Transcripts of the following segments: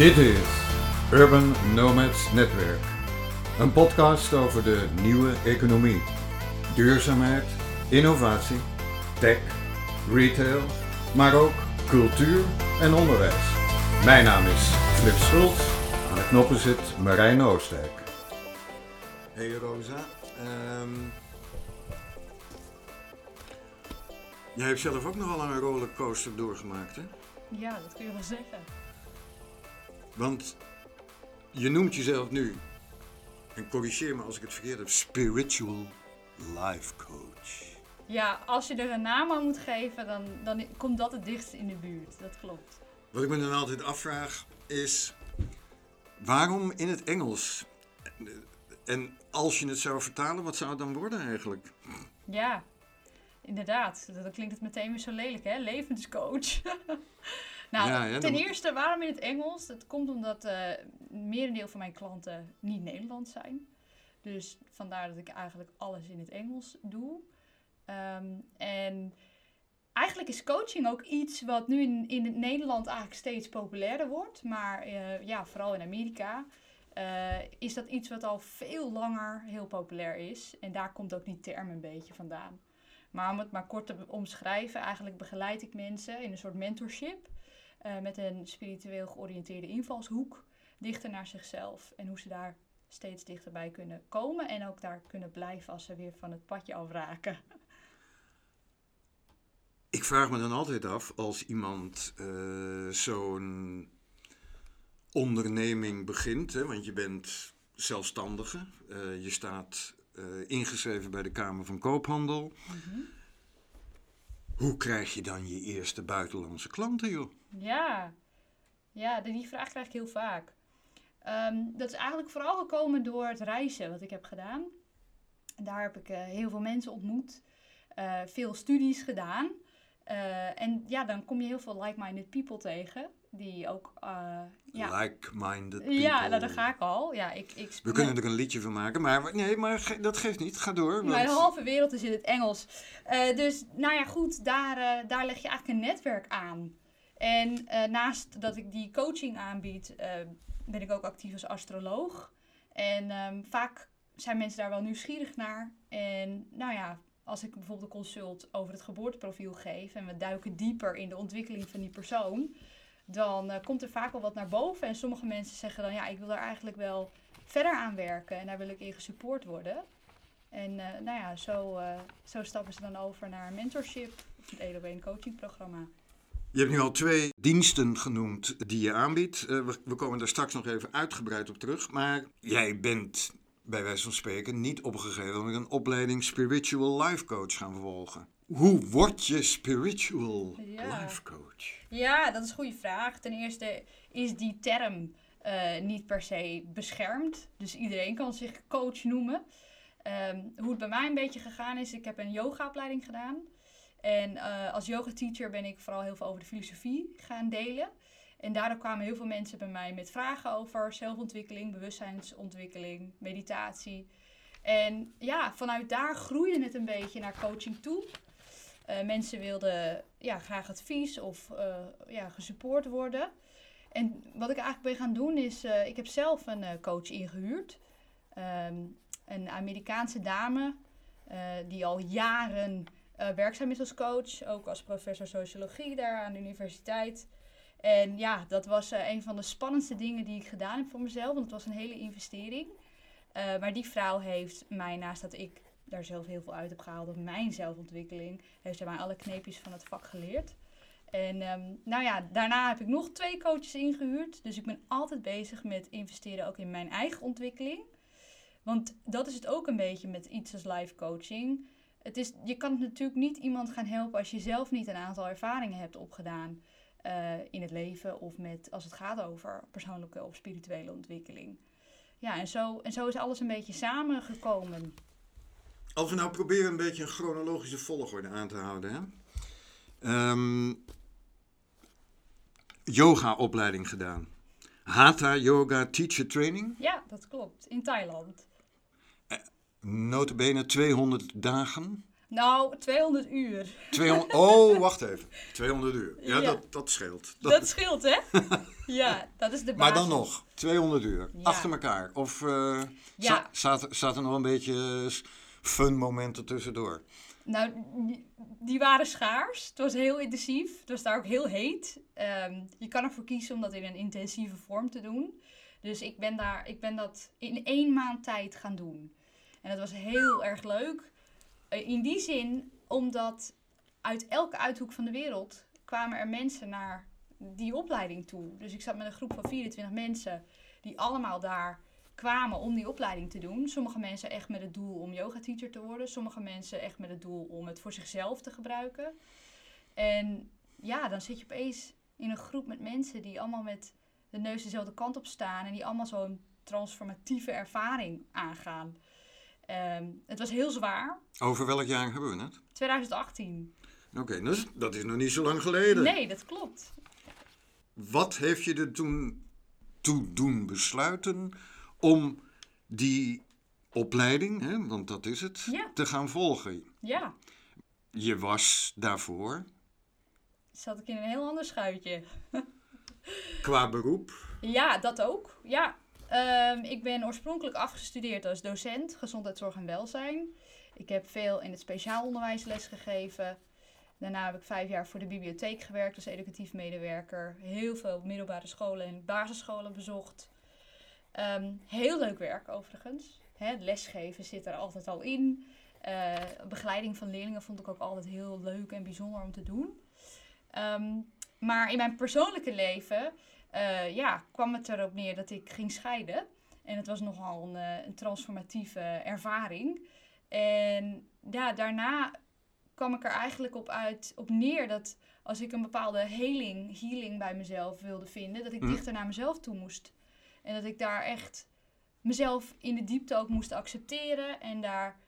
Dit is Urban Nomads Netwerk. Een podcast over de nieuwe economie. Duurzaamheid, innovatie, tech, retail, maar ook cultuur en onderwijs. Mijn naam is Flip Schultz. Aan de knoppen zit Marijn Oostdijk. Hey Rosa, ehm, jij hebt zelf ook nogal een rollercoaster doorgemaakt, hè? Ja, dat kun je wel zeggen. Want je noemt jezelf nu, en corrigeer me als ik het verkeerd heb, spiritual life coach. Ja, als je er een naam aan moet geven, dan, dan komt dat het dichtst in de buurt. Dat klopt. Wat ik me dan altijd afvraag is, waarom in het Engels? En als je het zou vertalen, wat zou het dan worden eigenlijk? Ja, inderdaad. Dan klinkt het meteen weer zo lelijk, hè? Levenscoach. nou, Ja, ja, ten dan- eerste, waarom in het Engels? Dat komt omdat eh merendeel van mijn klanten niet Nederlands zijn. Dus vandaar dat ik eigenlijk alles in het Engels doe. Ehm, en eigenlijk is coaching ook iets wat nu in, in het Nederland eigenlijk steeds populairder wordt. Maar eh, ja, vooral in Amerika eh, is dat iets wat al veel langer heel populair is. En daar komt ook die term een beetje vandaan. Maar om het maar kort te omschrijven, eigenlijk begeleid ik mensen in een soort mentorship. Eh, met een spiritueel georiënteerde invalshoek dichter naar zichzelf. En hoe ze daar steeds dichterbij kunnen komen. En ook daar kunnen blijven als ze weer van het padje afraken. Ik vraag me dan altijd af, als iemand eh, zo'n onderneming begint, hè, want je bent zelfstandige, eh, je staat ingeschreven bij de Kamer van Koophandel. Hoe krijg je dan je eerste buitenlandse klanten, joh? Ja, ja die vraag krijg ik heel vaak. Ehm, dat is eigenlijk vooral gekomen door het reizen wat ik heb gedaan. Daar heb ik eh, heel veel mensen ontmoet, eh, veel studies gedaan. Eh, en ja, dan kom je heel veel like-minded people tegen, die ook, eh, ja, Like-minded people. ja, nou, daar ga ik al. Ja, ik, ik, We kunnen er een liedje van maken, maar nee, maar ge- dat geeft niet. Ga door. Mijn want- halve wereld is in het Engels. Eh, dus nou ja, goed, daar, daar leg je eigenlijk een netwerk aan. En naast dat ik die coaching aanbied, ben ik ook actief als astroloog. En ehm, vaak zijn mensen daar wel nieuwsgierig naar. En nou ja, als ik bijvoorbeeld een consult over het geboorteprofiel geef en we duiken dieper in de ontwikkeling van die persoon, dan eh, komt er vaak wel wat naar boven. En sommige mensen zeggen dan, ja, ik wil daar eigenlijk wel verder aan werken en daar wil ik in gesupport worden. En eh, nou ja, zo, eh, zo stappen ze dan over naar mentorship of een 1 op 1 coachingprogramma. Je hebt nu al twee diensten genoemd die je aanbiedt. We, we komen daar straks nog even uitgebreid op terug. Maar jij bent bij wijze van spreken niet op een gegeven moment een opleiding Spiritual Life Coach gaan volgen. Hoe word je Spiritual Ja. Life Coach? Ja, dat is een goede vraag. Ten eerste is die term eh, niet per se beschermd. Dus iedereen kan zich coach noemen. Ehm, hoe het bij mij een beetje gegaan is, ik heb een yogaopleiding gedaan. En eh, als yoga-teacher ben ik vooral heel veel over de filosofie gaan delen. En daardoor kwamen heel veel mensen bij mij met vragen over zelfontwikkeling, bewustzijnsontwikkeling, meditatie. En ja, vanuit daar groeide het een beetje naar coaching toe. Eh, mensen wilden ja, graag advies of eh, ja, gesupport worden. En wat ik eigenlijk ben gaan doen is, eh, ik heb zelf een coach ingehuurd. Ehm, een Amerikaanse dame die al jaren werkzaam is als coach. Ook als professor sociologie daar aan de universiteit. En ja, dat was eh, een van de spannendste dingen die ik gedaan heb voor mezelf. Want het was een hele investering. Eh, maar die vrouw heeft mij, naast dat ik daar zelf heel veel uit heb gehaald op mijn zelfontwikkeling, heeft zij mij alle kneepjes van het vak geleerd. En ehm, nou ja, daarna heb ik nog twee coaches ingehuurd. Dus ik ben altijd bezig met investeren ook in mijn eigen ontwikkeling. Want dat is het ook een beetje met iets als life coaching. Het is, je kan natuurlijk niet iemand gaan helpen als je zelf niet een aantal ervaringen hebt opgedaan eh, in het leven of met, als het gaat over persoonlijke of spirituele ontwikkeling. Ja, en zo, en zo is alles een beetje samengekomen. Als we nou proberen een beetje een chronologische volgorde aan te houden. Hè? Ehm, yoga-opleiding gedaan. Hatha Yoga Teacher Training. Ja, dat klopt. In Thailand. Notabene 200 dagen. Nou, 200 uur. 200, oh, wacht even. 200 uur. Ja, Ja. Dat, dat scheelt. Dat- Dat scheelt, hè? ja, dat is de basis. maar dan nog, 200 uur. Ja. Achter elkaar. Of eh Ja. za- zaten staat er nog een beetje eh, fun momenten tussendoor? Nou, die- die waren schaars. Het was heel intensief. Het was daar ook heel heet. Ehm, je kan ervoor kiezen om dat in een intensieve vorm te doen. Dus ik ben, daar, ik ben dat in één maand tijd gaan doen. En dat was heel erg leuk. Eh, in die zin, omdat uit elke uithoek van de wereld kwamen er mensen naar die opleiding toe. Dus ik zat met een groep van 24 mensen die allemaal daar kwamen om die opleiding te doen. Sommige mensen echt met het doel om yoga teacher te worden. Sommige mensen echt met het doel om het voor zichzelf te gebruiken. En ja, dan zit je opeens in een groep met mensen die allemaal met de neus dezelfde kant op staan. En die allemaal zo'n transformatieve ervaring aangaan. Ehm, het was heel zwaar. Over welk jaar hebben we het? 2018. Oké, dus dat is nog niet zo lang geleden. Nee, dat klopt. Wat heeft je er toen toe doen besluiten om die opleiding, hè, want dat is het, Ja. te gaan volgen? Ja, Je was daarvoor zat ik in een heel ander schuitje. qua beroep. Ja, dat ook. Ja. Ehm, ik ben oorspronkelijk afgestudeerd als docent gezondheidszorg en welzijn. Ik heb veel in het speciaal onderwijs lesgegeven. Daarna heb ik vijf jaar voor de bibliotheek gewerkt als educatief medewerker. Heel veel middelbare scholen en basisscholen bezocht. Ehm, heel leuk werk overigens. Hè, lesgeven zit er altijd al in. Eh, begeleiding van leerlingen vond ik ook altijd heel leuk en bijzonder om te doen. Ehm, maar in mijn persoonlijke leven eh, ja, kwam het erop neer dat ik ging scheiden. En het was nogal een, eh, een transformatieve ervaring. En ja, daarna kwam ik er eigenlijk op, uit, op neer dat als ik een bepaalde healing, healing bij mezelf wilde vinden, dat ik Hm. dichter naar mezelf toe moest. En dat ik daar echt mezelf in de diepte ook moest accepteren. En daar,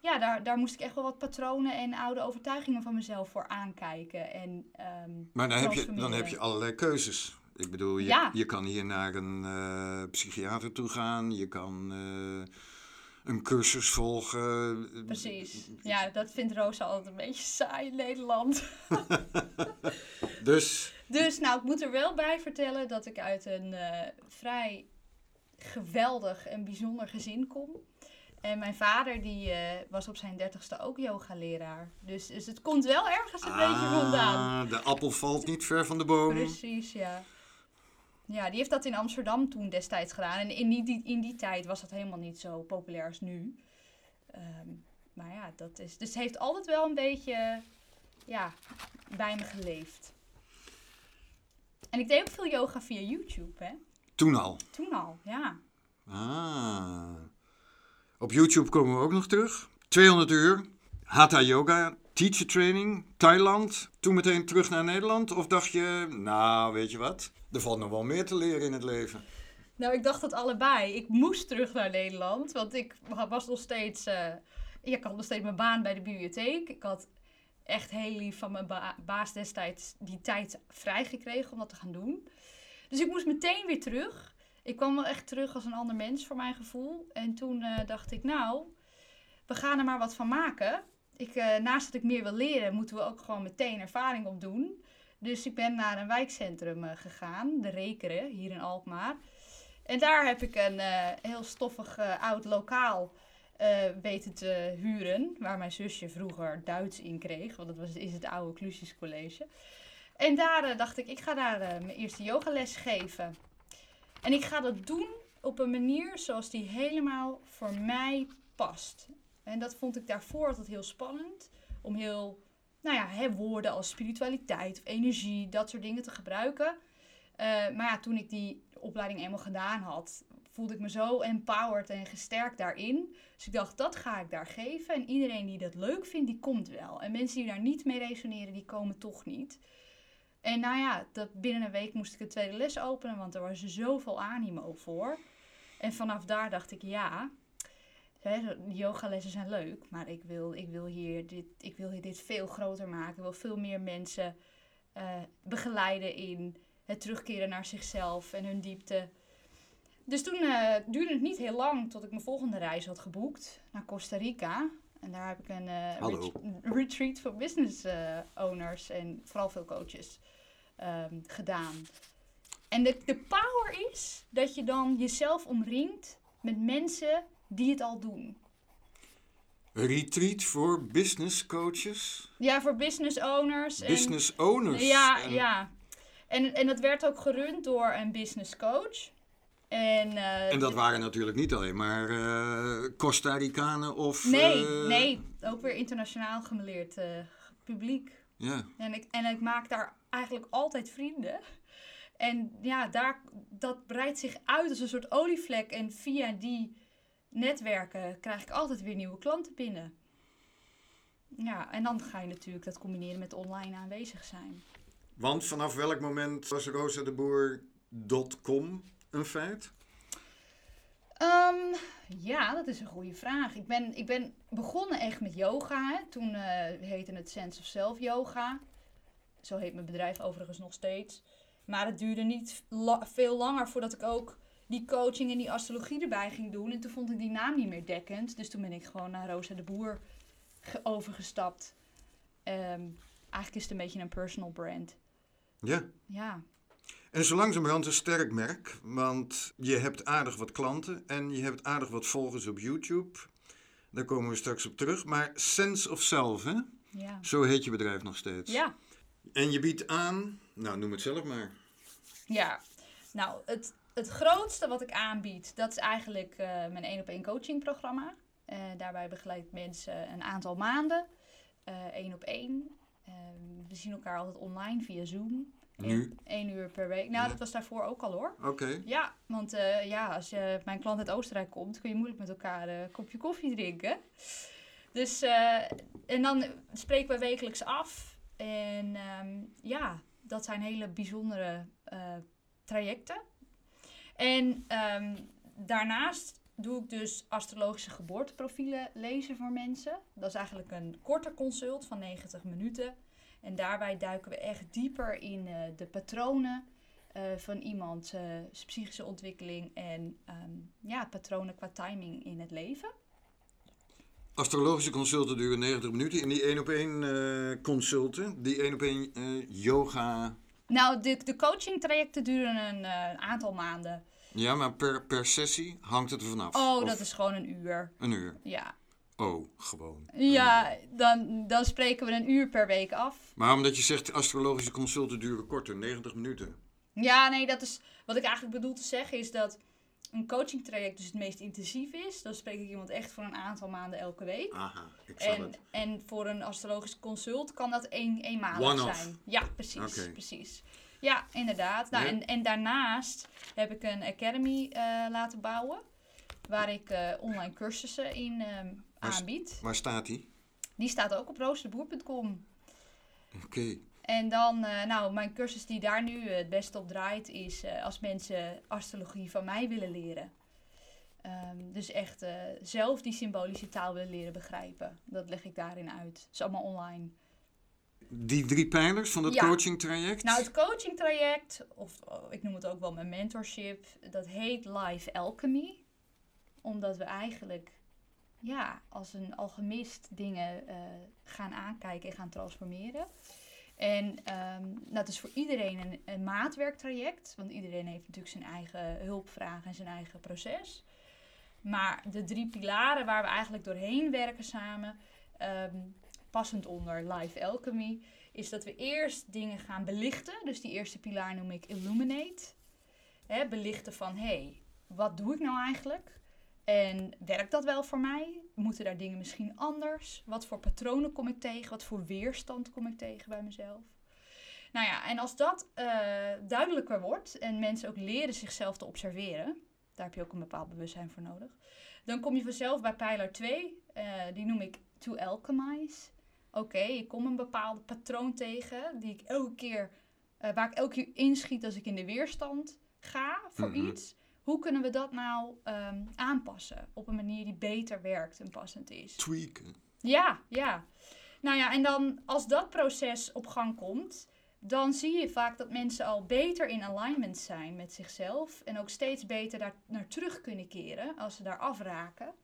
ja, daar, daar moest ik echt wel wat patronen en oude overtuigingen van mezelf voor aankijken. En, ehm, Maar dan heb, je, dan heb je allerlei keuzes. Ik bedoel, je, Ja. je kan hier naar een eh, psychiater toe gaan, je kan eh, een cursus volgen. Precies. Ja, dat vindt Rosa altijd een beetje saai in Nederland. Dus, Dus nou, ik moet er wel bij vertellen dat ik uit een eh, vrij geweldig en bijzonder gezin kom. En mijn vader die was op zijn dertigste ook yogaleraar. Dus, dus het komt wel ergens een beetje vandaan. ah, de appel valt niet ver van de boom. Precies, ja. Ja, die heeft dat in Amsterdam toen destijds gedaan. En in die, die- in die tijd was dat helemaal niet zo populair als nu. Ehm, maar ja, dat is... Dus het heeft altijd wel een beetje ja, bij me geleefd. En ik deed ook veel yoga via YouTube, hè. Toen al. Toen al, ja. Ah. Op YouTube komen we ook nog terug. 200 uur. Hatha Yoga, teacher training, Thailand. Toen meteen terug naar Nederland? Of dacht je, nou weet je wat, er valt nog wel meer te leren in het leven. Nou, ik dacht dat allebei. Ik moest terug naar Nederland, want ik was nog steeds... eh, ik had nog steeds mijn baan bij de bibliotheek. Ik had echt heel lief van mijn ba- baas destijds die tijd vrijgekregen om dat te gaan doen. Dus ik moest meteen weer terug. Ik kwam wel echt terug als een ander mens voor mijn gevoel. En toen eh, dacht ik, nou, we gaan er maar wat van maken. Ik, eh, naast dat ik meer wil leren, moeten we ook gewoon meteen ervaring opdoen. Dus ik ben naar een wijkcentrum eh, gegaan, de Rekeren, hier in Alkmaar. En daar heb ik een eh, heel stoffig oud lokaal weten te huren. Waar mijn zusje vroeger Duits in kreeg. Want dat was, is het oude Clusius College. En daar dacht ik, ik ga daar mijn eerste yogales geven. En ik ga dat doen op een manier zoals die helemaal voor mij past. En dat vond ik daarvoor altijd heel spannend. Om heel, nou ja, hè, woorden als spiritualiteit of energie, dat soort dingen te gebruiken. Eh, maar ja, toen ik die opleiding eenmaal gedaan had, voelde ik me zo empowered en gesterkt daarin. Dus ik dacht, dat ga ik daar geven. En iedereen die dat leuk vindt, die komt wel. En mensen die daar niet mee resoneren, die komen toch niet. En nou ja, dat, binnen een week moest ik een tweede les openen, want er was zoveel animo voor. En vanaf daar dacht ik, ja, yogalessen zijn leuk, maar ik wil, ik, wil hier dit, ik wil hier dit veel groter maken. Ik wil veel meer mensen eh, begeleiden in het terugkeren naar zichzelf en hun diepte. Dus toen eh, duurde het niet heel lang tot ik mijn volgende reis had geboekt naar Costa Rica. En daar heb ik een eh, ret- retreat voor business owners en vooral veel coaches ehm, gedaan. En de, de power is dat je dan jezelf omringt met mensen die het al doen. Retreat voor business coaches, Ja, voor business owners. en- business owners. Ja, En- ja. En, en dat werd ook gerund door een business coach. En, eh, En dat waren natuurlijk niet alleen maar eh, Costa Ricanen of... Nee, eh, nee, ook weer internationaal gemeleerd publiek. Ja, En ik, en ik maak daar eigenlijk altijd vrienden. En ja, daar, dat breidt zich uit als een soort olievlek. En via die netwerken krijg ik altijd weer nieuwe klanten binnen. Ja, en dan ga je natuurlijk dat combineren met online aanwezig zijn. want vanaf welk moment was rosadeboer.com een feit? Ehm, ja, dat is een goede vraag. Ik ben, ik ben begonnen echt met yoga. Hè. Toen eh, heette het Sense of Self Yoga. Zo heet mijn bedrijf overigens nog steeds. Maar het duurde niet la- veel langer voordat ik ook die coaching en die astrologie erbij ging doen. En toen vond ik die naam niet meer dekkend. Dus toen ben ik gewoon naar Rosa de Boer ge- overgestapt. Ehm, eigenlijk is het een beetje een personal brand. Ja. Ja, En zo langzamerhand een sterk merk, want je hebt aardig wat klanten en je hebt aardig wat volgers op YouTube. Daar komen we straks op terug. Maar Sense of Self, hè? ja. Zo heet je bedrijf nog steeds. Ja, En je biedt aan, nou noem het zelf maar. Ja, nou, het, het grootste wat ik aanbied, dat is eigenlijk eh, mijn één op één coachingprogramma. Eh, daarbij begeleid ik mensen een aantal maanden, eh, één op één. We zien elkaar altijd online via Zoom. Nu? Eén uur per week. Nou, Ja. dat was daarvoor ook al hoor. Oké. Ja, want ja, als je, mijn klant uit Oostenrijk komt, kun je moeilijk met elkaar een kopje koffie drinken. Dus, en dan spreken we wekelijks af. En ehm, ja, dat zijn hele bijzondere trajecten. En ehm, daarnaast doe ik dus astrologische geboorteprofielen lezen voor mensen. Dat is eigenlijk een korte consult van 90 minuten. En daarbij duiken we echt dieper in eh, de patronen eh, van iemands eh, psychische ontwikkeling en ehm, ja, patronen qua timing in het leven. Astrologische consulten duren 90 minuten. En die één op één consulten, die één op één yoga. Nou, de, de coaching trajecten duren een, een aantal maanden. Ja, maar per, per sessie hangt het er vanaf. Oh, Of dat is gewoon een uur. Een uur. Ja, Oh, gewoon. ja dan, dan spreken we een uur per week af. Maar omdat je zegt astrologische consulten duren korter, 90 minuten. Ja, nee, dat is wat ik eigenlijk bedoel te zeggen is dat een coaching traject dus het meest intensief is. Dan spreek ik iemand echt voor een aantal maanden elke week. Aha, ik En, het. en voor een astrologisch consult kan dat één, eenmalig zijn. Ja, precies. Precies. Ja, inderdaad. Nou, Ja. en, en daarnaast heb ik een academy eh, laten bouwen. Waar ik eh, online cursussen in ehm, Waar aanbied. Waar staat die? Die staat ook op roosterboer.com. Oké. En dan, eh, nou, mijn cursus die daar nu het beste op draait, is als mensen astrologie van mij willen leren. Ehm, dus echt zelf die symbolische taal willen leren begrijpen. Dat leg ik daarin uit. Het is allemaal online. Die drie pijlers van Ja. coaching traject? Nou, het coaching traject, of oh, ik noem het ook wel mijn mentorship, dat heet Life Alchemy. Omdat we eigenlijk, ja, als een alchemist dingen eh, gaan aankijken en gaan transformeren. En ehm dat is voor iedereen een, een maatwerktraject, want iedereen heeft natuurlijk zijn eigen hulpvraag en zijn eigen proces. Maar de drie pilaren waar we eigenlijk doorheen werken samen, ehm, passend onder Life Alchemy, is dat we eerst dingen gaan belichten. Dus die eerste pilaar noem ik illuminate. Hè, belichten van, hé, hey, wat doe ik nou eigenlijk? En werkt dat wel voor mij? Moeten daar dingen misschien anders? Wat voor patronen kom ik tegen? Wat voor weerstand kom ik tegen bij mezelf? Nou ja, en als dat eh, duidelijker wordt en mensen ook leren zichzelf te observeren, daar heb je ook een bepaald bewustzijn voor nodig, dan kom je vanzelf bij pijler 2, eh, die noem ik to alchemize. Oké, ik kom een bepaald patroon tegen die ik elke keer, eh, waar ik elke keer inschiet als ik in de weerstand ga voor Mhm. iets. Hoe kunnen we dat nou ehm, aanpassen op een manier die beter werkt en passend is? Tweaken. Ja, ja. Nou ja, en dan als dat proces op gang komt, dan zie je vaak dat mensen al beter in alignment zijn met zichzelf en ook steeds beter daar naar terug kunnen keren als ze daar afraken.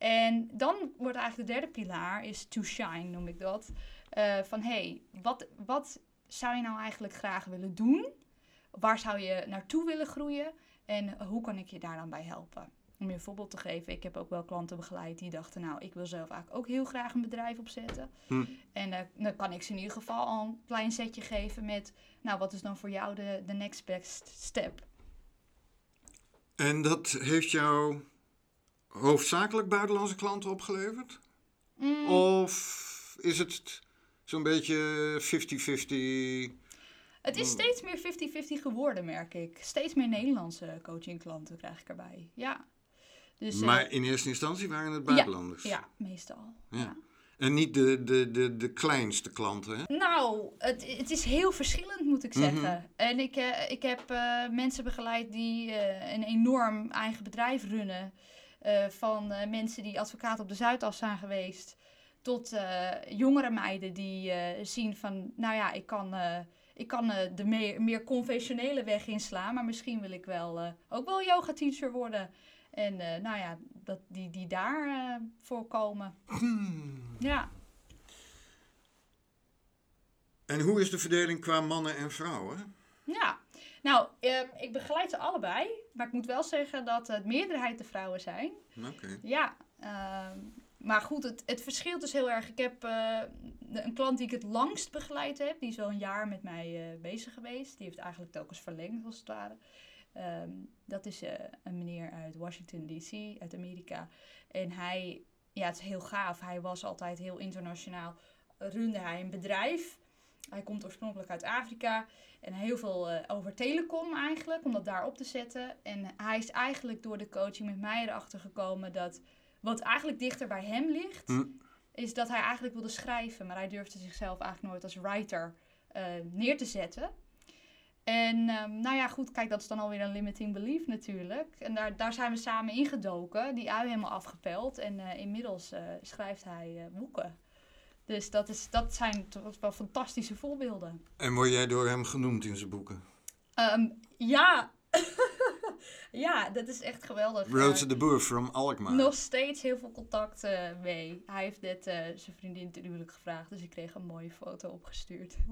En dan wordt eigenlijk de derde pilaar, is to shine noem ik dat. Eh, van hey, wat, wat zou je nou eigenlijk graag willen doen? Waar zou je naartoe willen groeien? En hoe kan ik je daar dan bij helpen? Om je een voorbeeld te geven, ik heb ook wel klanten begeleid die dachten, nou, ik wil zelf eigenlijk ook heel graag een bedrijf opzetten. Hm. En eh, dan kan ik ze in ieder geval al een klein setje geven met, nou, wat is dan voor jou de, de next best step? En dat heeft jou hoofdzakelijk buitenlandse klanten opgeleverd? Mm, Of is het zo'n beetje 50-50? het is steeds meer 50-50 geworden, merk ik. Steeds meer Nederlandse coachingklanten krijg ik erbij. Ja. Dus, eh, Maar in eerste instantie waren het buitenlanders. ja, meestal. Ja. ja. En niet de, de, de, de kleinste klanten, hè? Nou, het, het is heel verschillend, moet ik Mhm. zeggen. En ik, eh, ik heb eh, mensen begeleid die een enorm eigen bedrijf runnen. Eh, van eh, mensen die advocaat op de Zuidas zijn geweest. Tot eh, jongere meiden die zien van, nou ja, ik kan, ik kan de meer, meer conventionele weg inslaan. Maar misschien wil ik wel ook wel yoga teacher worden. En nou ja, dat, die, die daar eh, voor komen. Ja. En hoe is de verdeling qua mannen en vrouwen? Ja, nou, ehm, ik begeleid ze allebei. Maar ik moet wel zeggen dat het meerderheid de vrouwen zijn. Oké. Ja, ehm, maar goed, het, het verschilt dus heel erg. Ik heb eh, een klant die ik het langst begeleid heb. Die is wel een jaar met mij eh, bezig geweest. Die heeft eigenlijk telkens verlengd, als het ware. Ehm, dat is eh, een meneer uit Washington D.C., uit Amerika. En hij, ja, het is heel gaaf. Hij was altijd heel internationaal. Runde hij een bedrijf. Hij komt oorspronkelijk uit Afrika. En heel veel eh, over telecom eigenlijk, om dat daar op te zetten. En hij is eigenlijk door de coaching met mij erachter gekomen dat wat eigenlijk dichter bij hem ligt, Hm. is dat hij eigenlijk wilde schrijven. Maar hij durfde zichzelf eigenlijk nooit als writer eh, neer te zetten. En ehm, nou ja, goed, kijk, dat is dan alweer een limiting belief natuurlijk. En daar, daar zijn we samen ingedoken, die ui helemaal afgepeld. En eh, inmiddels schrijft hij boeken. Dus dat, is, dat zijn toch wel fantastische voorbeelden. En word jij door hem genoemd in zijn boeken? Ehm, ja. ja, dat is echt geweldig. Rosa Eh, de Boer from Alkmaar. nog steeds heel veel contact eh, mee. Hij heeft net eh, zijn vriendin ten huwelijk gevraagd, dus ik kreeg een mooie foto opgestuurd.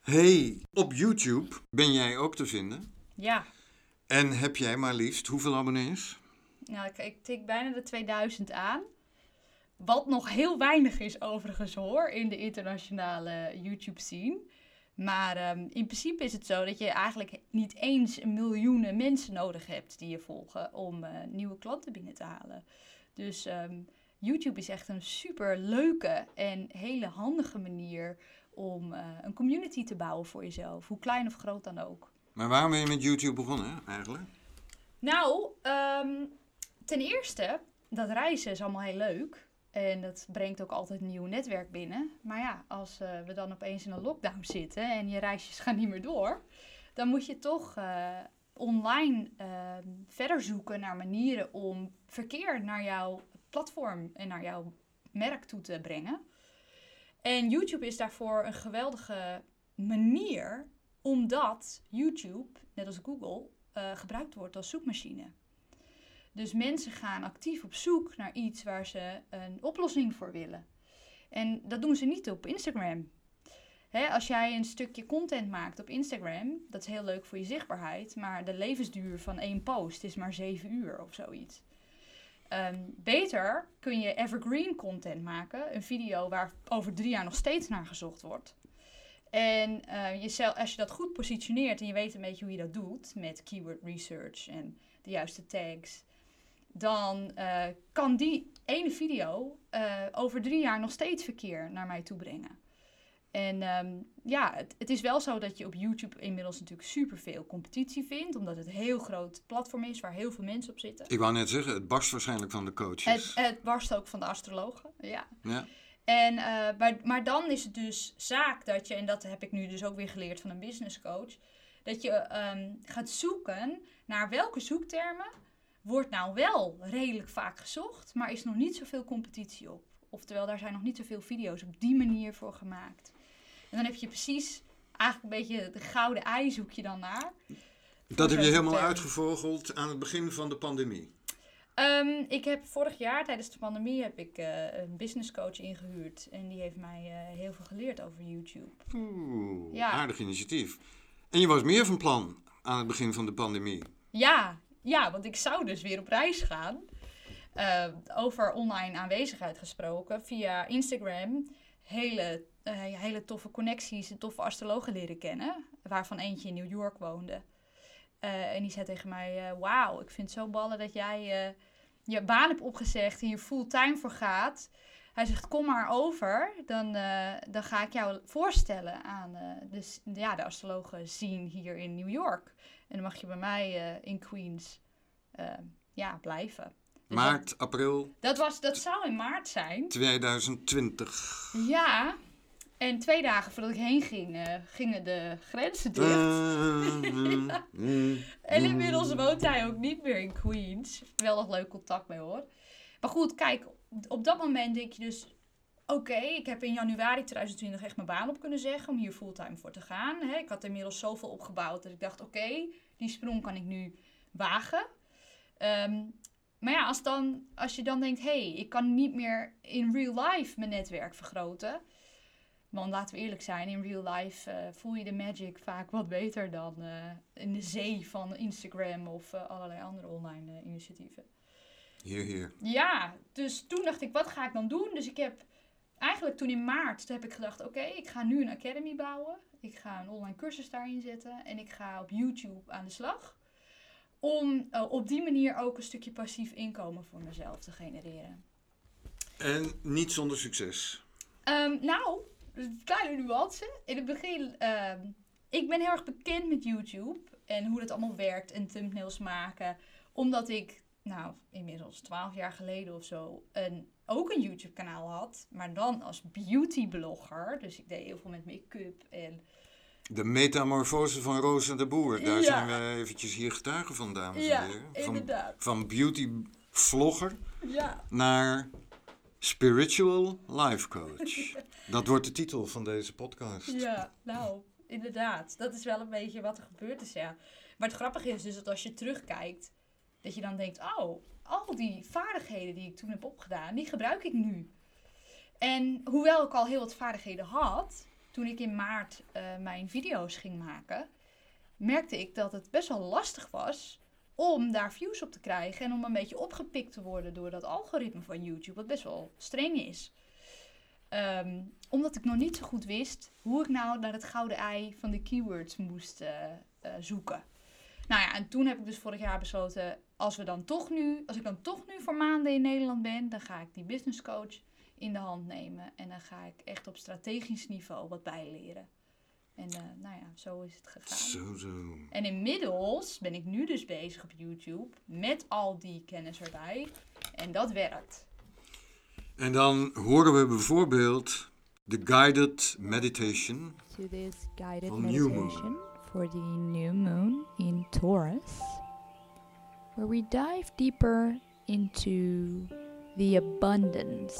Hey, op YouTube ben jij ook te vinden. Ja, En heb jij maar liefst hoeveel abonnees? nou, ik, ik tik bijna de 2000 aan. Wat nog heel weinig is overigens hoor, in de internationale YouTube scene. Maar ehm, in principe is het zo dat je eigenlijk niet eens een miljoenen mensen nodig hebt die je volgen om eh, nieuwe klanten binnen te halen. Dus ehm, YouTube is echt een super leuke en hele handige manier om eh, een community te bouwen voor jezelf, hoe klein of groot dan ook. Maar waarom ben je met YouTube begonnen eigenlijk? Nou, ehm, ten eerste, dat reizen is allemaal heel leuk. En dat brengt ook altijd nieuw netwerk binnen. Maar ja, als eh, we dan opeens in een lockdown zitten en je reisjes gaan niet meer door, dan moet je toch eh, online ehm, verder zoeken naar manieren om verkeer naar jouw platform en naar jouw merk toe te brengen. En YouTube is daarvoor een geweldige manier, omdat YouTube, net als Google, eh, gebruikt wordt als zoekmachine. Dus mensen gaan actief op zoek naar iets waar ze een oplossing voor willen. En dat doen ze niet op Instagram. Als jij een stukje content maakt op Instagram, dat is heel leuk voor je zichtbaarheid, maar de levensduur van één post is maar 7 uur of zoiets. Ehm, beter kun je evergreen content maken, een video waar over drie jaar nog steeds naar gezocht wordt. En eh, jezelf, als je dat goed positioneert en je weet een beetje hoe je dat doet met keyword research en de juiste tags, dan eh, kan die ene video eh, over drie jaar nog steeds verkeer naar mij toe brengen. En ehm, ja, het, het is wel zo dat je op YouTube inmiddels natuurlijk superveel competitie vindt, omdat het een heel groot platform is waar heel veel mensen op zitten. Ik wou net zeggen, het barst waarschijnlijk van de coaches. Het, het barst ook van de astrologen, ja. Ja. En, eh, maar, maar dan is het dus zaak dat je, en dat heb ik nu dus ook weer geleerd van een business coach, dat je ehm, gaat zoeken naar welke zoektermen wordt nou wel redelijk vaak gezocht, maar is nog niet zoveel competitie op. Oftewel, daar zijn nog niet zoveel video's op die manier voor gemaakt. En dan heb je precies eigenlijk een beetje de gouden ei zoek je dan naar. Dat heb je helemaal term. uitgevogeld aan het begin van de pandemie. Ehm, ik heb vorig jaar tijdens de pandemie heb ik eh, een business coach ingehuurd. En die heeft mij eh, heel veel geleerd over YouTube. Oeh, Ja. aardig initiatief. En je was meer van plan aan het begin van de pandemie. Ja, ja, want ik zou dus weer op reis gaan. Eh, over online aanwezigheid gesproken. Via Instagram hele, eh, hele toffe connecties en toffe astrologen leren kennen. Waarvan eentje in New York woonde. Eh, en die zei tegen mij, wauw, ik vind het zo ballen dat jij je baan hebt opgezegd en hier fulltime voor gaat. Hij zegt, kom maar over, dan, dan ga ik jou voorstellen aan de, ja, de astrologen zien hier in New York. En dan mag je bij mij eh, in Queens eh, ja, blijven. Dus Maart, april Dat, was, dat zou in maart zijn. 2020. Ja, en twee dagen voordat ik heen ging, eh, gingen de grenzen dicht. En inmiddels woont hij ook niet meer in Queens. Wel nog leuk contact mee hoor. Maar goed, kijk, op dat moment denk je dus... Oké, ik heb in januari 2020 echt mijn baan op kunnen zeggen om hier fulltime voor te gaan. Hè. Ik had inmiddels zoveel opgebouwd dat ik dacht, oké, die sprong kan ik nu wagen. Ehm, maar ja, als, dan, als je dan denkt, hé, hey, ik kan niet meer in real life mijn netwerk vergroten. Want laten we eerlijk zijn, in real life eh, voel je de magic vaak wat beter dan eh, in de zee van Instagram of eh, allerlei andere online initiatieven. Hier, hier. Ja, dus toen dacht ik, wat ga ik dan doen? Dus ik heb eigenlijk toen in maart toen heb ik gedacht, oké, ik ga nu een academy bouwen. Ik ga een online cursus daarin zetten en ik ga op YouTube aan de slag. Om eh, op die manier ook een stukje passief inkomen voor mezelf te genereren. En niet zonder succes. Ehm, nou, kleine nuance. In het begin, ehm, ik ben heel erg bekend met YouTube en hoe dat allemaal werkt en thumbnails maken. Omdat ik, nou, inmiddels 12 jaar geleden of zo, een, ook een YouTube kanaal had. Maar dan als beauty blogger. Dus ik deed heel veel met make-up en... De metamorfose van Rosa de Boer. Daar Ja. zijn we eventjes hier getuigen van, dames en Ja, heren. Van, inderdaad. van beauty vlogger Ja. naar spiritual life coach. Dat wordt de titel van deze podcast. Ja, nou, inderdaad. Dat is wel een beetje wat er gebeurd is, ja. Maar het grappige is dus dat als je terugkijkt, dat je dan denkt, oh, al die vaardigheden die ik toen heb opgedaan, die gebruik ik nu. En hoewel ik al heel wat vaardigheden had, toen ik in maart eh, mijn video's ging maken, merkte ik dat het best wel lastig was om daar views op te krijgen en om een beetje opgepikt te worden door dat algoritme van YouTube, wat best wel streng is. Ehm, omdat ik nog niet zo goed wist hoe ik nou naar het gouden ei van de keywords moest eh, eh, zoeken. Nou ja, en toen heb ik dus vorig jaar besloten, als, we dan toch nu, als ik dan toch nu voor maanden in Nederland ben, dan ga ik die business coach in de hand nemen. En dan ga ik echt op strategisch niveau wat bijleren. En eh, nou ja, zo is het gegaan. Zo, zo. En inmiddels ben ik nu dus bezig op YouTube met al die kennis erbij. En dat werkt. En dan horen we bijvoorbeeld de guided meditation. to this guided Van new moon. meditation for the new moon in Taurus, where we dive deeper into the abundance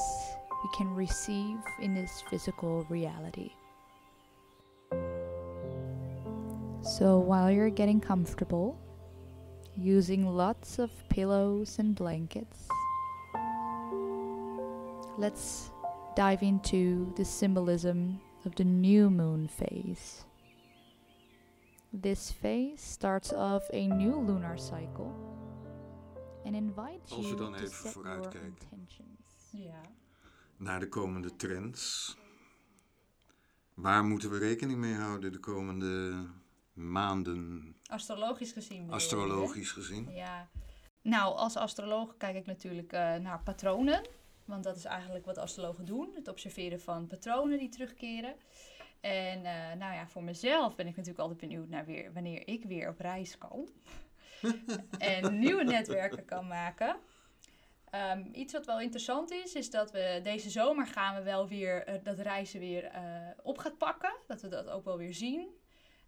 we can receive in this physical reality. So, while you're getting comfortable, using lots of pillows and blankets, let's dive into the symbolism of the new moon phase. This phase starts off a new lunar cycle Als we you dan even vooruitkijken. Ja. Naar de komende trends. Waar moeten we rekening mee houden de komende maanden, Astrologisch gezien. bedoel je, hè? astrologisch gezien? Ja. Nou, als astroloog kijk ik natuurlijk eh, naar patronen. Want dat is eigenlijk wat astrologen doen. Het observeren van patronen die terugkeren. En eh, nou ja, voor mezelf ben ik natuurlijk altijd benieuwd naar weer, wanneer ik weer op reis kan. En nieuwe netwerken kan maken. Ehm, iets wat wel interessant is, is dat we deze zomer gaan we wel weer eh, dat reizen weer eh, op gaat pakken. Dat we dat ook wel weer zien.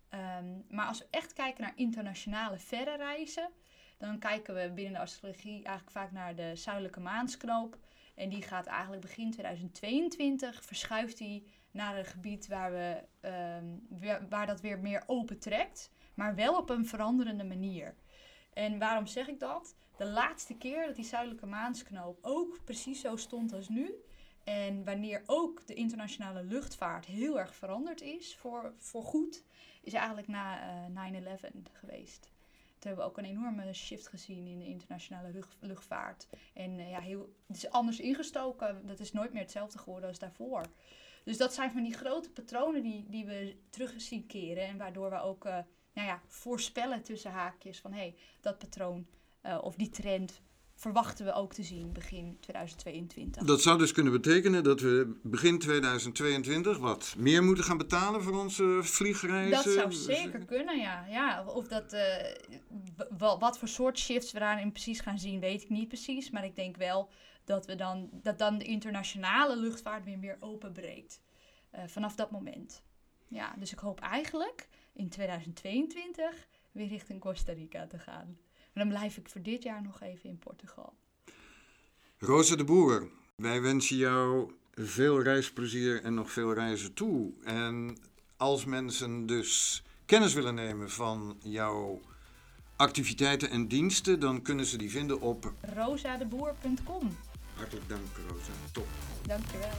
Ehm, maar als we echt kijken naar internationale verre reizen, dan kijken we binnen de astrologie eigenlijk vaak naar de zuidelijke maansknoop. En die gaat eigenlijk begin 2022, verschuift die naar een gebied waar, we, ehm, weer- waar dat weer meer open trekt. Maar wel op een veranderende manier. En waarom zeg ik dat? De laatste keer dat die zuidelijke maansknoop ook precies zo stond als nu. En wanneer ook de internationale luchtvaart heel erg veranderd is voor, voor goed, is eigenlijk na eh, 9-11 geweest. Toen hebben we ook een enorme shift gezien in de internationale lucht- luchtvaart. En eh, ja, heel, het is anders ingestoken. Dat is nooit meer hetzelfde geworden als daarvoor. Dus dat zijn van die grote patronen die, die we terug zien keren. En waardoor we ook eh, nou ja, voorspellen tussen haakjes van hé, hey, dat patroon eh, of die trend verwachten we ook te zien begin 2022. Dat zou dus kunnen betekenen dat we begin 2022 wat meer moeten gaan betalen voor onze vliegreizen. Dat zou zeker kunnen, ja. ja of dat, wa- wat voor soort shifts we daarin precies gaan zien, weet ik niet precies. Maar ik denk wel dat, we dan, dat dan de internationale luchtvaart weer meer openbreekt. eh, vanaf dat moment. Ja, dus ik hoop eigenlijk in 2022 weer richting Costa Rica te gaan. En dan blijf ik voor dit jaar nog even in Portugal. Rosa de Boer, wij wensen jou veel reisplezier en nog veel reizen toe. En als mensen dus kennis willen nemen van jouw activiteiten en diensten, dan kunnen ze die vinden op rosadeboer.com. Hartelijk dank, Rosa. Top. Dankjewel.